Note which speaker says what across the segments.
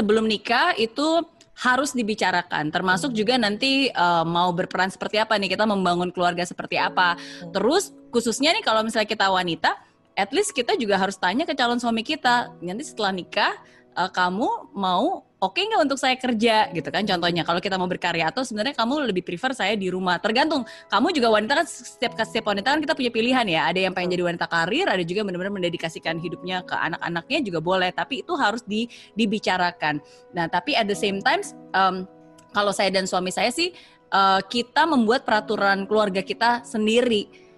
Speaker 1: sebelum nikah itu harus dibicarakan, termasuk juga nanti uh, mau berperan seperti apa nih kita membangun keluarga seperti apa. Terus khususnya nih kalau misalnya kita wanita, at least kita juga harus tanya ke calon suami kita nanti setelah nikah uh, kamu mau oke okay nggak untuk saya kerja gitu kan contohnya. Kalau kita mau berkarya atau sebenarnya kamu lebih prefer saya di rumah. Tergantung kamu juga wanita kan setiap setiap wanita kan kita punya pilihan ya. Ada yang pengen jadi wanita karir ada juga benar-benar mendedikasikan hidupnya ke anak-anaknya juga boleh. Tapi itu harus di, dibicarakan. Nah tapi at the same times um, kalau saya dan suami saya sih uh, kita membuat peraturan keluarga kita sendiri.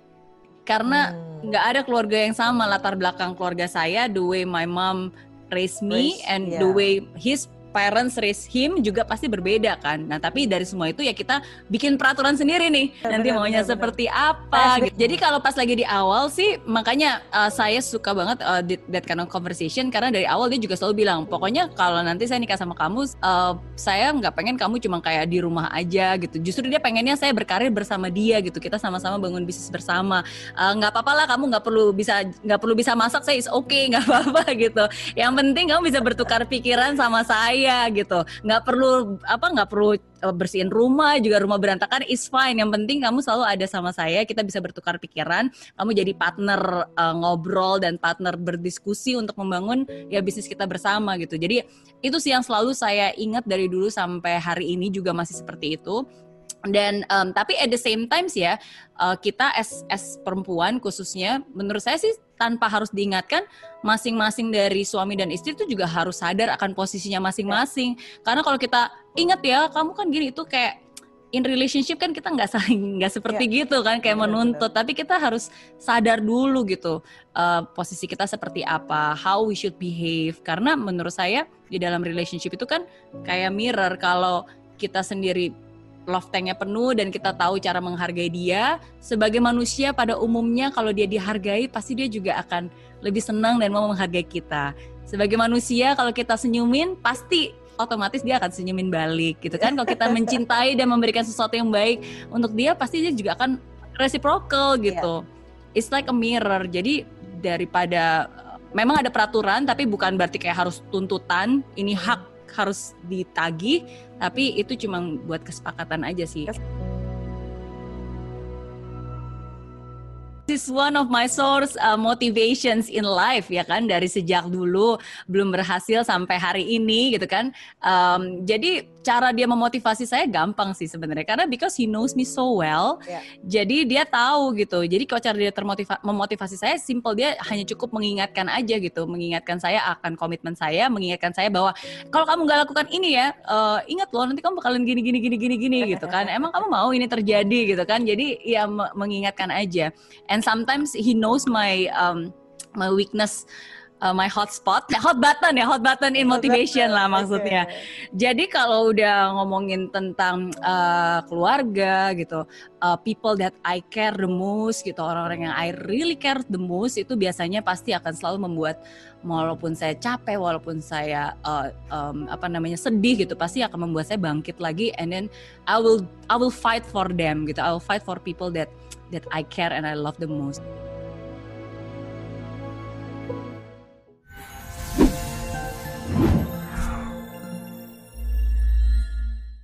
Speaker 1: Karena hmm. nggak hmm. ada keluarga yang sama latar belakang keluarga saya the way my mom raise me raise, and yeah. the way his parents raise him juga pasti berbeda kan. Nah, tapi dari semua itu ya kita bikin peraturan sendiri nih. Benar, nanti maunya benar, seperti benar. apa gitu. Jadi kalau pas lagi di awal sih makanya uh, saya suka banget uh, that kind of conversation karena dari awal dia juga selalu bilang, pokoknya kalau nanti saya nikah sama kamu uh, saya nggak pengen kamu cuma kayak di rumah aja gitu. Justru dia pengennya saya berkarir bersama dia gitu. Kita sama-sama bangun bisnis bersama. nggak uh, apa-apa lah kamu nggak perlu bisa nggak perlu bisa masak saya is oke okay, nggak apa-apa gitu. Yang penting kamu bisa bertukar pikiran sama saya saya gitu. Nggak perlu apa nggak perlu eh, bersihin rumah juga rumah berantakan is fine. Yang penting kamu selalu ada sama saya kita bisa bertukar pikiran kamu jadi partner uh, ngobrol dan partner berdiskusi untuk membangun ya bisnis kita bersama gitu. Jadi itu sih yang selalu saya ingat dari dulu sampai hari ini juga masih seperti itu dan um, tapi at the same times ya uh, kita as as perempuan khususnya menurut saya sih tanpa harus diingatkan masing-masing dari suami dan istri itu juga harus sadar akan posisinya masing-masing karena kalau kita ingat ya kamu kan gini itu kayak in relationship kan kita nggak saling nggak seperti yeah. gitu kan kayak bener, menuntut bener. tapi kita harus sadar dulu gitu uh, posisi kita seperti apa how we should behave karena menurut saya di dalam relationship itu kan kayak mirror kalau kita sendiri love tanknya penuh dan kita tahu cara menghargai dia sebagai manusia pada umumnya kalau dia dihargai pasti dia juga akan lebih senang dan mau menghargai kita. Sebagai manusia kalau kita senyumin pasti otomatis dia akan senyumin balik gitu kan? Kalau kita mencintai dan memberikan sesuatu yang baik untuk dia pasti dia juga akan reciprocal gitu. Yeah. it's like a mirror. Jadi daripada memang ada peraturan tapi bukan berarti kayak harus tuntutan ini hak harus ditagih tapi itu cuma buat kesepakatan aja sih. This is one of my source uh, motivations in life ya kan dari sejak dulu belum berhasil sampai hari ini gitu kan. Um, jadi cara dia memotivasi saya gampang sih sebenarnya karena because he knows me so well. Yeah. Jadi dia tahu gitu. Jadi kalau cara dia termotiva memotivasi saya simple dia hanya cukup mengingatkan aja gitu, mengingatkan saya akan komitmen saya, mengingatkan saya bahwa kalau kamu nggak lakukan ini ya, uh, ingat loh nanti kamu bakalan gini gini gini gini gini gitu kan. Emang kamu mau ini terjadi gitu kan. Jadi ya mengingatkan aja. And sometimes he knows my um, my weakness uh, my hotspot, ya, hot button ya, hot button in motivation lah maksudnya. Okay. Jadi kalau udah ngomongin tentang uh, keluarga gitu, uh, people that I care the most gitu, orang-orang yang I really care the most itu biasanya pasti akan selalu membuat walaupun saya capek, walaupun saya uh, um, apa namanya sedih gitu, pasti akan membuat saya bangkit lagi and then I will I will fight for them gitu. I will fight for people that that I care and I love the most.